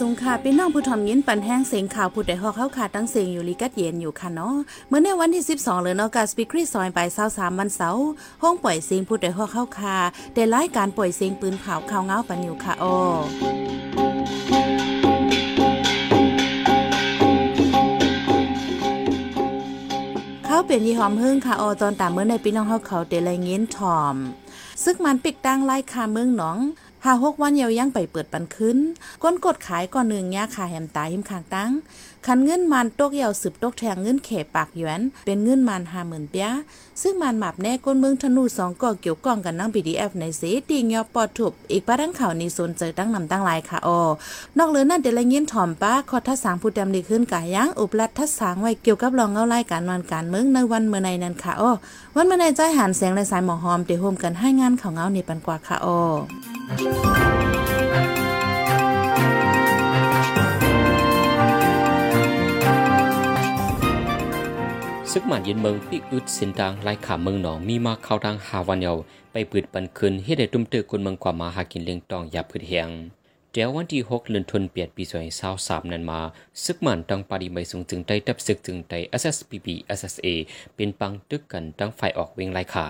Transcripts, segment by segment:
สูงค่ะพี่น้องผู้ทอมยินปันแห้งเสียงข่าวผู้ใดฮอกเข้าขาตั้งเสียงอยู่ลิกัดเย็นอยู่ค่ะเนาะเมื่อในวันที่ 12 เลยเนาะกาสปิครีซอยไป23วันเสาร์ห้องปล่อยเสียงผู้ใดฮอกเข้าคาได้รายการปล่อยเสียงปืนเผาข่าวเงาปันอยู่ค่ะอ้อเขาเป็นยี่หอมหึ่งค่ะออตอนตามเมื่อในพี่น้องเฮาเขาเดลัยเงินทอม ซึกมันปิกตั้งไล่คาเมืองหนอง หาหกวันเยาวยังไปเปิดปันขึ้น ก้นกดขายก่อนหนึ่งยาขาแหมตายหิมขางตั้งคันเงินมันตกเยาวสืบตกแทงเงินเขปากหยวน เป็นเงินมันห้าหมื่นเปียซึ่งมันหมับแน่ก้นเมืองธนูสองก่อเกี่ยวกองกันนั่งบีดีเอฟในเสตีงยอปอดถุบอีกป้าดังข่าวนี้สนเจอตั้งนำตั้งลายค่ะออนอกเหลือนั่นเดลเงินถ่อมป้าคอทัศสางผู้ดำดีขึ้นกายังอุบลัดทัศสางไว้เกี่ยวกับรองเงาไล่การวันการเมืองในวันเมื่อในนั้นค่ะออวันเมื่อในใจหันแสงและสายหมอหอมเดี๋ยวโฮมกันให้งานของเงาในปันกว่าค่ะอ ซึกหมันยินเมืองปิกอึดสินดังไล่ขาเมืองหนองมีมาเข้าทางหาวันเยาไปปืดปันคืนเฮ็ดให้ตุ้มเตอคนเมืองกว่ามาหากินเลี้ยงตองยาพืชเฮียงเดี๋ยววันที่6เดือนธันวาคมปี2023นั้นมา ซึกหมันตั้งปาดีไม่สูงจึงได้ดับซึกจึงได้ SSPP SSA เป็นปังตึกกันตั้งฝ่ายออกเวงไล่ขา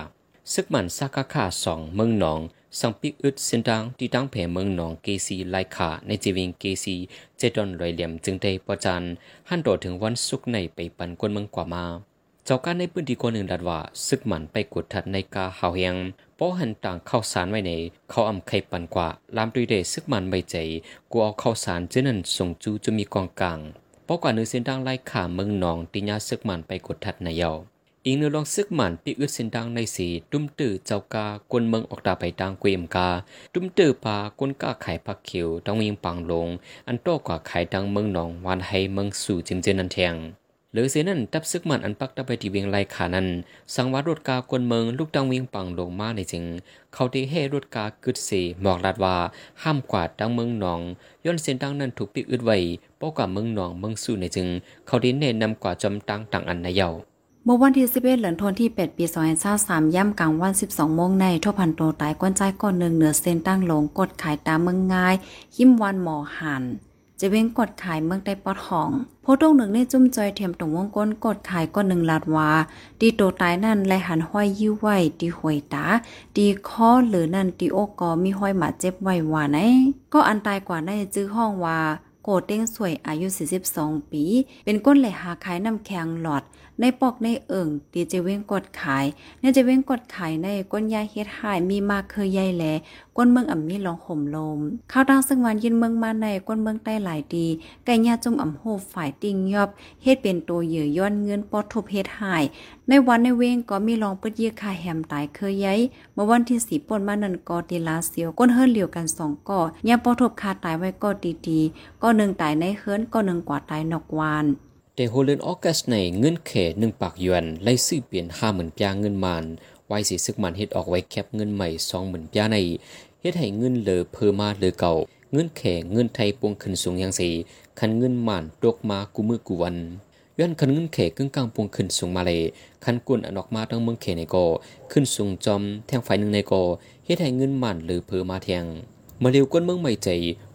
ซึกหมันซากาคา2เมืองหนอง สังปิกอึดสินดังที่ตั้งแผ่เมืองหนองเกซีไล่ขาในจีวิงเกซีเจดอนรอยเหลี่ยมจึงได้ประจันหันโดดถึงวันศุกร์ในไปปันกวนเมืองกว่ามา เจ้าการในพื้นที่คนหนึ่งดัดว่าซึกหมันไปกดทัดในกาหาวเฮียงป้หันต่างเข้าสารไว้ในเขาอำไข่ปันกว่าลามดุยเดซึกหมันใบใจกูเอาเข้าสารเจนันส่งจูจะมีกองกลางเพราะกว่าเนื้อเส้นดังไล่ขาเมืองหนองติญาซึกหมันไปกดทัดในเยา อีกเนื้อลองซึกหมันปีอึดเส้นดังในสีตุ้มตื้อเจ้ากากวนเมืองออกตาไปดังเกวมกาตุ้มตื้อปากวนกาไข่พักเขียวต้องยิงปังลง อันโตกว่าไข่ดังเมืองหนองวันให้เมืองสู่จิมเจนันแทงหรือเสนั้นตับซึกมันอันปักตะไปที่เวียงไลขานั้น สังวารรถกากวนเมืองลูกดังเวียงปังลงมาในจึง เขาได้ให้รถกากึดเสหมอกลาดว่าห้ามกวาดดังเมืองหนอง ย้อนเส้นดังนั้นถูกปิกอึดไว้ป้อกว่าเมืองหนองเมืองสู่ในจึง เขาได้แนะนนำกว่าจอมตังต่างอันในเยา เมื่อวันที่ 11เหลือนทนที่ 8 ปี2023ย่ำกลางวัน 12โมงในทบพันโตตายก้นใจก้อนหนึ่งเหนือเส้นตั้งลงกดขายตามเมืองง่ายหิมวันหมอหันจะเว้งกดขายเมืองใต้ปอดห้องโพตรงหนึ่งในจุ่มจอยเทียมตรงวงก้นกดขายก้อนหนึ่งลาดว่าดีโตตายนั่นและหันห้อยยิ้วไว้ดีหวยตาดีข้อหรือนั่นดีโอกอมีห้อยหมาเจ็บไว้ว่าไหนก็อันตายกว่าในจื้อห้องว่า โกเต้งสวยอายุ 42 ปี เป็นก้นไหลหาขายน้ำแข็งหลอด ในปอกในเอิ่งดีเจเว้งกดขายเนี่ยจะเว้งกดขายในก้นยาเฮ็ดหายมีมากเคยใหญ่แลก้นเมืองอ่ำมีลองห่มลม ข้าวดังซึ่งวันยินเมืองมาในก้นเมืองใต้หลายดีไก่ยาจุ่มอ่ำโหฝ่ายติงยอบเฮ็ดเป็นตัวเหยื่อย้อนเงินปอดทุบเฮ็ดหาย ในวันในเวงก็มีลองเปิดเยี่ยคาแหมตายเคยใหญ่เมื่อวันที่สีปนมานันกอตีลาเสียวก้นเฮิรนเหลียวกันสองก่อยาปอทบคาตายไว้ก็ดีๆก็หนึ่งตายในเฮิรนก็หนึ่งกว่าตายนอกวานแต่โฮเลนออกัสในเงินเขหนึ่งปากยวนไล่ซื้อเปลี่ยนห้าหมื่นปียาเงินมัน ไว้สิซึกมันเฮ็ดออกไว้แคบเงินใหม่สองหมื่นปยาในเฮ็ดให้เงินเหลือเพิ่มมาเหลือเก่า เงินแขเงินไทยปวงขึ้นสูงอย่างสีคันเงินมันตกมากูมือกูวันย้อนคันเงินแขกึ่งกลางปวงขึ้นสูงมาเลยคันกุนอันออกมาทั้งเมืองเขในโกขึ้นสูงจอมแทงไฟหนึ่งในโกเฮ็ดให้เงินมันเหลือเพิ่มมาแทงมาเร็วก้นเมืองใหม่ใจ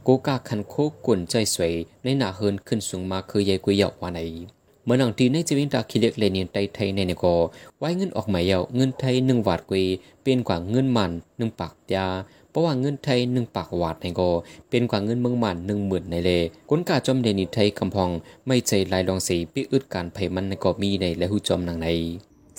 โกกาคันโคกวนใจสวยในหน้าเฮินขึ้นสูงมาคือใหญ่กุยเหยาว่าไหน เมื่อหนังตีในจีวินตาคิเล็กเลนีนไตไทยในเนโกไว้เงินออกหมายเยาเงินไทยหนึ่งวาดกุยเป็นกว่าเงินมันหนึ่งปากยาเพราะว่าเงินไทยหนึ่งปากวาดในโกเป็นกว่าเงินเมืองมันหนึ่งหมื่นในเลกลกาจอมเดนิไทยคำพอง ไม่ใจลายลองสีปิอึดการไผมันในกอมีในและหูจอมนางใน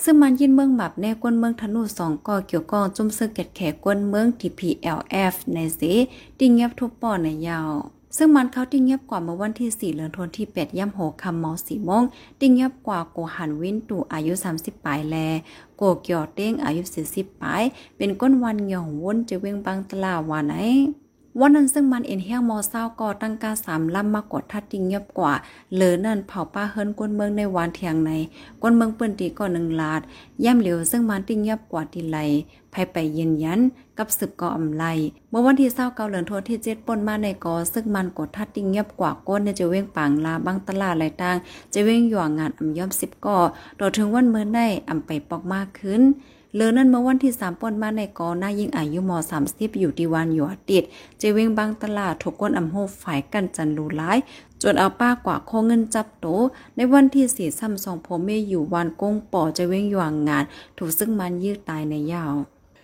ซึ่งมันยินเมืองหมับแน่ก้นเมืองธนูสองก่อเกี่ยวกองจุ่มซึกเก็ดแขกก้นเมือง TPLF ในสีติงเงียบทุบป่อในยาว ซึ่งมันเขาติงเงียบกว่าเมื่อวันที่ 4เดือนธันวาคมที่8ย่ำโหคำมอสีโมงติงเงียบกว่าโกหันวินตู่อายุ 30 ปลายแล โกเกี่ยวเต้งอายุ 40 ปลาย เป็นก้นวันหย่องวนจะเวงบางตลาดวันไหน วันนั้นซึ่งมันเอ็นเฮียงมอเศร้าก่อตั้งกาสามลำมากกดทัดติงเงียบกว่าเหลือนั่นเผาป้าเฮิรนกวนเมืองในวานเทียงในกวนเมืองเปิ้นตีก่อนหนึ่งลาดย่ำเหลียวซึ่งมันติงเงียบกว่าทีไรภายไปเยืนยันกับสืบก่ออำไลเมื่อวันที่เศร้าเกาเหลือนโทษที่เจ็ดปนมาในกอซึ่งมันกดทัดติงเงียบกว่าก้นเนี่ยจะเว้งปางลาบางตลาดหลายต่าง จะเว้งหย่วงงานอำย่อมสิบก่อต่อถึงวันเมื่อในอำไปปอกมากขึ้น เลอนั่นเมื่อวันที่3ป่นมาในกอหน้ายิ่งอายุม30อยู่ที่วันอยู่ติดเจเวงบางตลาดถูกก้นอำโฮฝ่ายกันจันรูร้ายจนเอาป้ากว่าโคเงินจับโต ในวันที่สี่ซ้ำสองพเมอยู่วันกงป่อเจเวงอยู่งงาน ถูกซึ่งมันยืดตายในยาว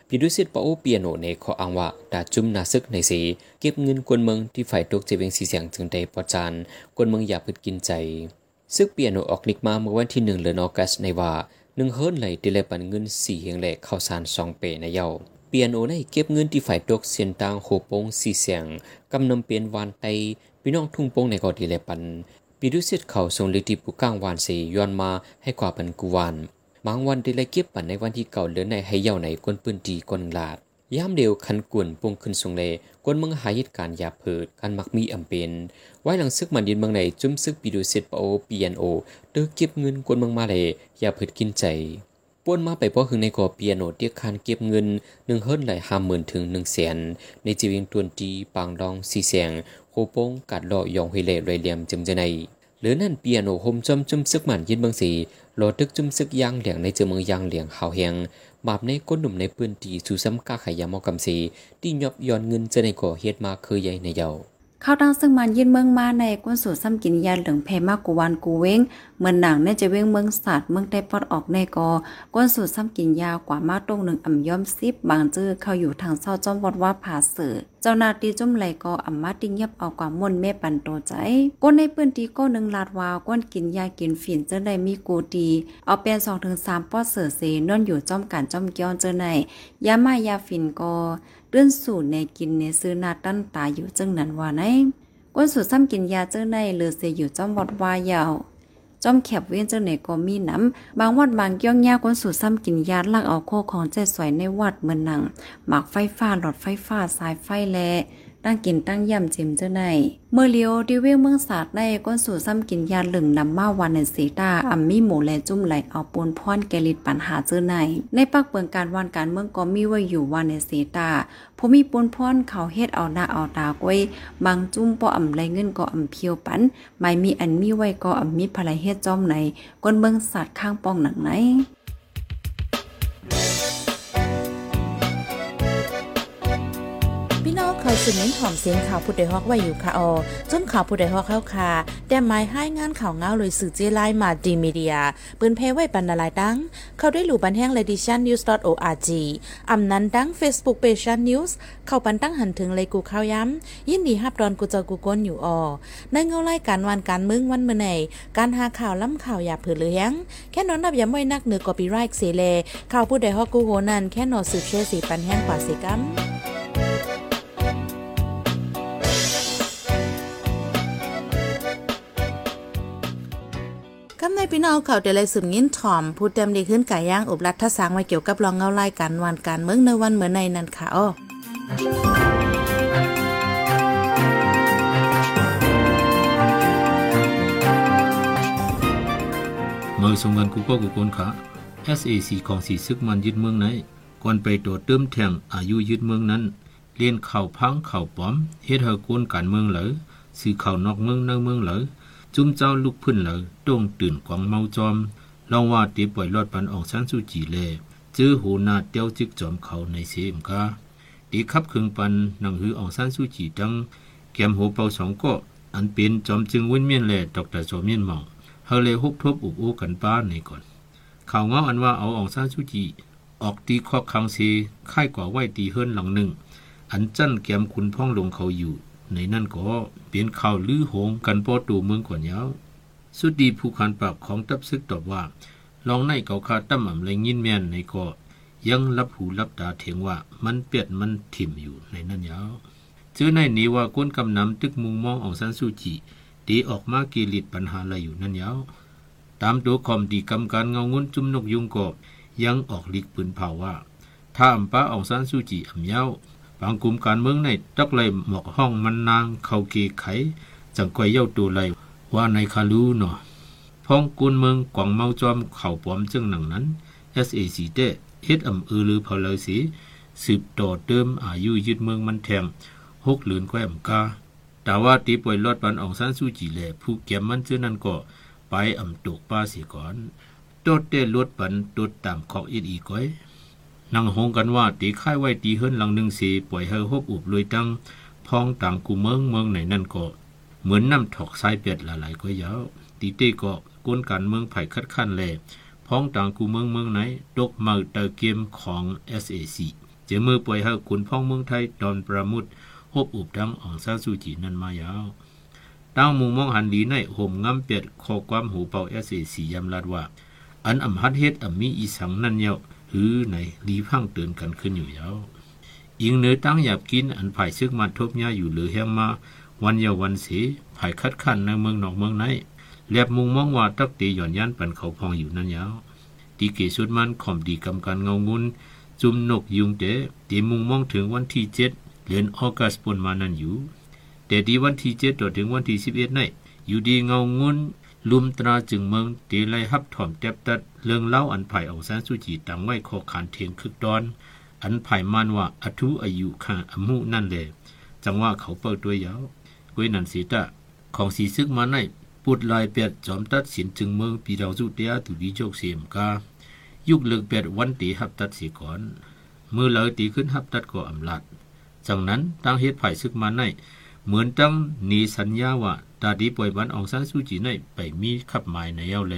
ปีดุสิตปโอเปียโนในขออังว่าดาจุมนาซึกในสี เก็บเงินกวนเมืองที่ฝ่ายตกเจเวงสีเสียงจึงได้ปอจานกวนเมืองอย่าพึดกินใจซึกเปียโนออกนิกมาเมื่อวันที่หนึ่งเดือนออกัสในว่า นึ่งเฮิร์นไหลติเลปันเงินสี่เฮียงแหลกข้าวสารสองเปในเยาเปียนโอในเก็บเงินที่ฝ่ายตกเสียนตางโหปงสี่เสียงกำนำเปลี่ยนวานไตพี่น้องทุ่งปงในกอดิเลปันปีดุสิตเขาทรงลิติปุก้างวานสีย้อนมาให้กว่าปันกุวานบางวันติเลเก็บปันในวันที่เก่าเลือนในให้เย่าในก้นปืนตีก้นลาด ยามเดียวคันกวนปงขึ้นทรงเลกวนเมืองหายิดการยาเพิดการมักมีอำเป็น ไว้หลังซึกมันยินเมืองในจุ้มซึกปีดูเซตปโอปียนโอเดือเก็บเงินกวนเมืองมาเลยยาเพิดกินใจป่วนมาไปเพราะหึงในกอเปียโนเตียคานเก็บเงินหนึ่งเฮิรนไหลห้าหมื่นถึงหนึ่งแสนในจีวิงตวนจีปางดองสีแสงโคโป้งกัดหล่อยองเฮเล่ไรเลียมจึมจะใน หรือนั่นเปียโนโฮมจอมจุมซึกหมันยินบางสีโลตึกจุมซึกยางเหลียงในเจอเมืองยางเหลียงหาวเฮงบาปในก้นหนุ่มในปืนตีสู่ซ้ำกาขายามอกำสีที่ยอบย้อนเงินจะในก่อเฮ็ดมาเคยใหญ่ในเยาข้าวดังซึ่งมันยินเมืองมาในก้นสู่ซ้ำกินยาเหลืองเพมากกูวันกูเว้งเหมือนหนังในจะเว้งเมืองศาสตร์เมืองได้ปอดออกในกอก้นสู่ซ้ำกินยากว่ามาตรงหนึ่งอ่ำย่อมซิบบางจื้อเข้าอยู่ทางเศร้าจอมวัดว่าผาเสือ เจ้านาตีจุ่มไหลก็อ่ำมาติงเงียบเอากว่ามนแม่ปันโตใจก้นในปื้นตีก็หนึ่งลาดวาวก้นกินยากินฝิ่นเจ้าได้มีกูดีเอาเป็นสองถึงสามปอดเสือเสนอนอยู่จอมการจอมเกี้ยวเจ้าในยามายาฝิ่นก็เลื่อนสู่ในกินในซื้อนาตั้นตาอยู่จึงนั้นว่าไหนก้นสูตรซ้ำกินยาเจ้าในเลือเสียอยู่จอมวัดวายาว จอมแคบเว้นเจ้าไหนก็มีน้ำบางวัดบางย่องยาก้นสูตรซ้ำกินยาลักเอาโคของเจ้สวยในวัดเหมือนหนังหมากไฟฟ้าหลอดไฟฟ้าสายไฟแล ตั้งกินตั้งย่ำจิมเจ้าในเมื่อเลียวดิเวเมืองศาสตร์ในก้นสู่ซ้ำกินยาหลึงนำมาวันในสีตาอัมมีหมูแลจุ่มไหลเอาปูนพรแกลิดปัญหาเจ้าใน ในปักเปิงการวันการเมืองก็มีไว้อยู่วันในสีตาผู้มีปูนพรเขาเฮ็ดเอาหน้าเอาตากวยบางจุ่มปออ่ำไรเงินก็อ่ำเพียวปันไม่มีอันมีไว้ก็อ่ำมีภรรยเฮ็ดจอมไหนก้นเมืองศาสตร์ข้างป้องหนังไหน สืบเน้นหอมเสียงข่าวผู้ใดฮอกไว้อยู่ค่ะออจนข่าวผู้ใดฮอกเข้าค่ะแต่หมายให้งานข่าวเงาเลยสื่อเจไลมาดีมีเดียปืนเพไว้ปันนาลายดัง เข้าด้วยหลู่บันแห้งเลดิชันนิวส์ .org อำนั้นดัง Facebook p a g e นิวส์เข้าปันตั้งหันถึงเลยกูข้าวย้ำ ยินดีฮับดอนกูเจอกูก้นอยู่ออในเงาไล่การวันการมึงวันเมื่อไหนการหาข่าวล้ำข่าวอย่าเผือเลี้ยงแค่นอนนับย้ำไว้นักเหนือกอปีไรค์เสเลข่าวผู้ใดฮอกกูโหนันแค่นอสืบเชื่อสีปันแห้งกว่าสิกัม ในพี่น้องเขาเดลัยสืบยินถ่อมพูดเต็มดีขึ้นไก่ย่างอบรัฐทสางไว้เกี่ยวกับรองเงาไล่กันวันการเมืองในวันเหมือนในนันค่ะอ้อเมื่อสงวันกูก็กูคนขา SAC ของสีซึกมันยึดเมืองไหนก่อนไปตัวเติมแทงอายุยึดเมืองนั้น เลียนเข่าพังเข่าป้อมเฮ็ดเฮอกูนการเมืองเหลอสื่อเข่านอกเมืองในเมืองเหลอ จุ้มเจ้าลูกพื้นเหลอต้องตื่นกวางเมาจอมลองว่าตีปล่อยรอดปันออกชั้นสู้จีเลจื้อหูนาเตียวจิกจอมเขาในเสียมกาตีขับคึงปันนังหือออกชั้นสู้จีดังแกมหูเปาสองก็อันเป็นจอมจึงวินเมียนแหลดอกแต่จอมเมียนเมาเฮาเลยฮุบทบอุบอูกันป้าในก่อน ข่าวเงาอันว่าเอาออกชั้นสู้จีออกตีคอกคังเซค่ายกว่าไหวตีเฮิรนหลังหนึ่ง อันจั่นแกมคุณพ่องลงเขาอยู่ ในนั่นก็เปลี่ยนข่าวลือโหงกันปอตูเมืองกว่ายาวสุดดีผู้ขันปากของตับซึกตอบว่าลองในเกาคาตั้มอ่ำแรงยินแม่นในก็ยังรับหูรับตาเถียงว่ามันเปียดมันถิ่มอยู่ในนั่นยาวเจอในนี้ว่าก้นกำนำตึกมุงมองออกสันสุจิตีออกมาเกีริดปัญหาอะไรอยู่นั่นยาวตามตัวคอมดีกำการเงางุนจุมนกยุงก็ยังออกลิกปืนเผาว่าถ้าอำป้าออกสันสุจิอำเย้า บางกลุ่มการเมืองในตักเลยหมอกห้องมันนางเขาเกไข จังกวยเย้าตัวไรว่าในคาลูเนาะพ้องกุนเมืองกวางเมาจอมเข่าปอมจึงหนังนั้น SAC เตเฮ็ดอำเออลือพอเลยสีสืบต่อเติมอายุยึดเมืองมันแทงหกหลืนก้อยอำกาแต่ว่าตีป่วยรอดปันอองซันสู้จีแลผู้เก็บมันซื้อนั้นก็ไปอำตกป้าเสียก่อนตดเตลวดปันตดตามของอีกอีก้อย นังหงกันว่าตีค่ายไว้ตีเฮิรนหลังหนึ่งสีปล่อยเฮฮบอุบลอยตั้งพองต่างกูเมืองเมืองไหนนั่นก็ เหมือนน้ำถอกสายเป็ดหลายๆก็ยาวตีเต้ก็กวนการเมืองไผ่คัดขั้นแลพ้องต่างกูเมืองเมืองไหนดกมาเตอเกมของ SAC เจมือปล่อยให้คุณพ้องเมืองไทยดอนประมุดฮบอุบดังอองซาสูจีนั่นมายาวตั้งมุงมองหันดีในห่มงำเป็ดขอความหูเป่า SAC ยำลาดว่า อันอำฮัดเฮ็ดอำมีอีสังนั่นเยา หือในลีพังเตือนกันขึ้นอยู่ยาวยิงเนื้อตั้งหยาบกินอันภายซึกมันทบยาอยู่เหลือแห้งมา วันเยาวันเสีภายคัดขันในเมืองนอกเมืองไหนแลบมุงมองว่าตักตีหย่อนยันปันเขาพองอยู่นั่นยาวตีเกสุดมันข่อมดีกำการเงางุนจุมนกยุงเตตีมุงมองถึงวันที่เจ็ดเดือนออกัสปนมานั่นอยู่ แต่ดีวันที่เจ็ดต่อถึงวันที่สิบเอ็ดในอยู่ดีเงางุน ลุมตราจึงเมืองตีไลฮับถ่อมแตบตัดเรื่องเล่าอันไผ่ออกแสนสุจีตังไว้คอขานเทียงคึกดอน อันไผ่มันว่าอทุอายุข้าอมุนั่นเลยจังว่าเขาเปิดตัวยาวกวยนันสีตะของสีซึกมาในปุดลายเปียดจอมตัดสินจึงเมืองปีดาวจุเตียตุดีโจกเสียมกายุคเลือกเปียดวันตีหับตัดสีก่อนเมื่อเลยตีขึ้นหับตัดก็อำลาดจากนั้นตั้งเหตุไผ่ซึกมาในเหมือนตั้งหนีสัญญาว่า ตาดีปล่อยวันอองซานซูจีในไปมีขับหมายในเย้าแล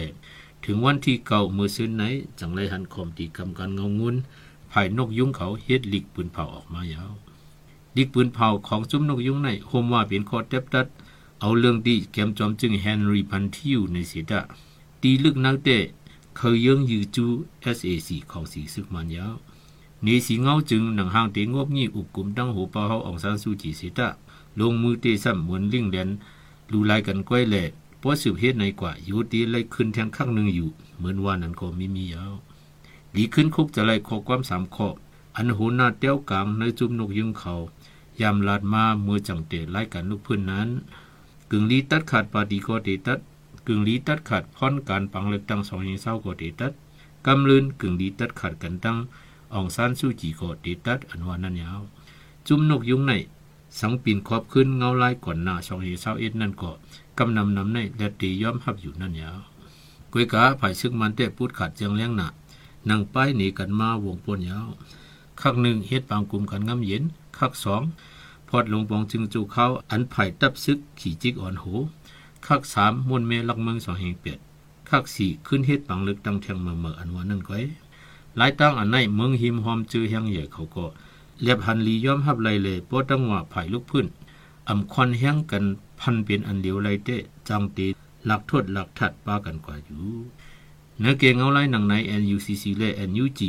ถึงวันที่เก่าเมื่อซื้อไหนจังไรหันคอมตีกำกันเงางุนภายนกยุงเขาเฮ็ดลิกปืนเผาออกมายาวลิกปืนเผาของซุ้มนกยุงในโฮมว่าเป็นคอเต็บตัด เอาเรื่องดีแกมจอมจึงเฮนรี่พันทิวในสีดาตีลึกนักเตะเคยยังยืจู SAC ของสีซึกมันยาวนี่สีเงาจึงหนังหางตีงบงี้อุบกลุ่มตั้งหัวเปาเฮาอองซานซูจีสีดาลงมือเตะซ้ำเหมือนลิงแดน ลูลายกันก้อยแหล่เพราะสืบเหตุในกว่าอยู่ตีไล่ขึ้นแทงข้างหนึ่งอยู่ เหมือนว่านั้นก็ไม่มียาวดีขึ้นคุกจะไล่ขอความสามข้ออันโหนาเตี้ยวกลางในจุมนกยึงเขา ยามลาดมาเมื่อจังเตะไล่กันลูกพื้นนั้น กึ่งลีตัดขาดปาดีก็เตตัด กึ่งลีตัดขาดพ้อนการปังเล็กตั้งสองยิงเศร้าก็เตตัดกำลืนกึ่งลีตัดขาดกันตั้งอ่องซานสู้จีก็เตตัดอันวานั้นยาว จุมนกยุงใน สังปินขอบขึ้นเงาลายก่อนหน้าสองเฮเศร้าเอ็ดนั่นก็กำนำนำในและตีย้อมหับอยู่นั่นยาวกุยกาภายซึกมันเตะพูดขาดเจียงเลี้ยงหนานั่งป้ายหนีกันมาวงปนยาวคักหนึ่งเฮ็ดปางกลุ่มกันงำเย็นคักสองพอดลงปองจึงจูเขาอันไผ่ตับซึกขี่จิกอ่อนโหคักสามมวนเมลักเมืองสองแห่งเปียดคักสี่ขึ้นเฮ็ดปังลึกตั้งเทียงเมือเมืออันว่านั่นก้อยหลายตั้งอันในเมืองหิมหอมจือแห่งใหญ่เขาก็ เรียบหันลีย้อมหับไรเลยเพราะตั้งว่าไผ่ลูกพื้นอำควันแห้งกันพันเป็นอันเดียวไรเตะจังตีหลักโทษหลักถัดป้ากันกว่าอยู่เนื้อเกงเอาไล่หนังใน NUCC และ NUG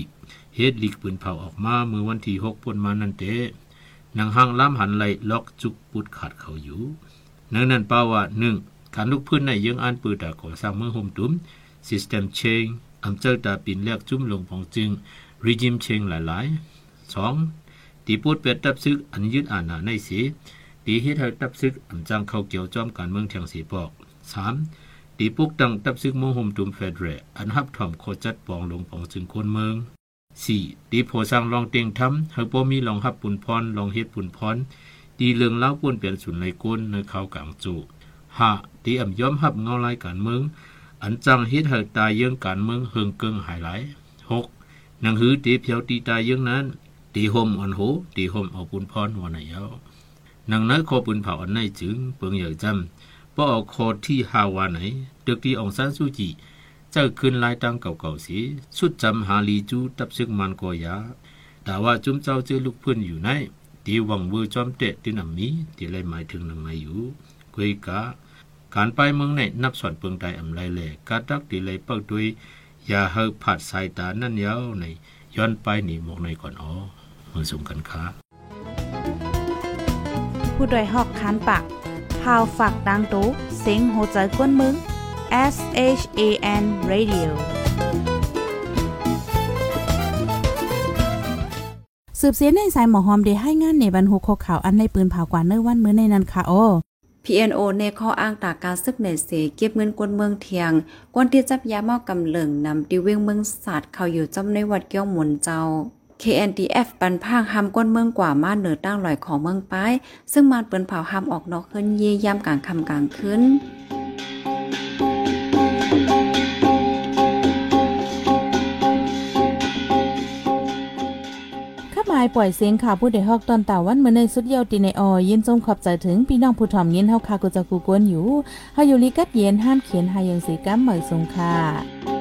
เฮ็ดลีกปืนเผาออกมาเมื่อวันที่6ปนมานั่นเตะหนังห้างล้ำหันไหลล็อกจุกปุดขาดเขาอยู่เนื้อนั้นป้าว่า1การลุกพื้นในยังอ่านปืนตาก่อสร้างเมืองโฮมตุม System Change อำเจ้าตาปินแลกจุ้มลงของจึง Regime Change หลายๆ 2. ตีพูดเป็ดตับซึกอันยึดอ่าณาในสีตีเฮ็ดให้ตับซึกอำจังเข้าเกี่ยวจอมการเมืองเทียงสีปอก 3. ตีปุกตังตับซึกโมโฮมตุมเฟดเรอันฮับถ่อมโคจัดปองลงปองจึงคนเมือง 4. ตีโพสร้างลองเตียงทำเฮาบ่มีลองฮับปุ่นพรลองเฮ็ดปุ่นพรตีเรื่องเล่าป่วนเปลี่ยนสุนในก้นในเขากลางจู5ตีอ่ำย้อมฮับเงาลายการเมือง อันจังเฮ็ดให้ตายเยื่องการเมืองเฮิงเกิงหายหลาย 6. หนังหือตีเพียวตีตายเยื่องนั้น ตีห่มอ่อนโหตีห่มเอาปุ่นพรวันไหนยาหนังน้อยคอปุ่นเผาอันไหนจึงเปิงอย่างจำบ่เอาคอที่ฮาวาไหนตึกที่องซานซูจีเจ้าขึ้นลายตังเก่าๆสีสุดจำหาลีจูตับซึกมันก็ยาแต่ว่าจุ้มเจ้าเจอลูกเพื่อนอยู่ในตีหวังเวอร์จอมเตะที่นำมีที่ไรหมายถึงนังไงอยู่กุยกะการไปเมืองในนับสอนเปิงไตอำไรแหลกาตักตีไรเปิกด้วยยาเฮาผัดสายตานั่นยาในย้อนไปหนีหมกในก่อนอ๋อ มือส่งกันค้า ผู้ดยหอกคานปากพาวฝากดังตู้เซ็งโหใจกวนมึง S H A N Radio สืบเสียในสายหมอหอมได้ให้งานในบรรหุกข่าวอันในปืนเผากว่าเนื้อวันมื้อในนั้นค่ะโอ PNO ในข้ออ้างตาการซึกในเสเก็บเงินกวนเมืองเทียงกวนที่จับยาเมากำเหลิงนำดิเวงเมืองศาสตร์เข้าอยู่จำในวัดเกี้ยวหมุนเจ้า KNDF ปันพางห้ามก้นเมืองกว่ามาเหนือตั้งลอยของเมืองป้าย ซึ่งมานเปิ้นเผาห้ามออกนอกขึ้นเยี่ยามกลางคำกลางคืนายปล่อยเสียงข่าวผู้ใดฮอกตอนตาวันเมื่อในสุดเยาวตีในออยินจมขอบใจถึงพี่น้องผู้ถ่อมยินเฮาคากุจะกูกวนอยู่เฮาอยู่ลิกัดเย็นห้ามเขียนหายังสีกัมเหมยสงค่ะ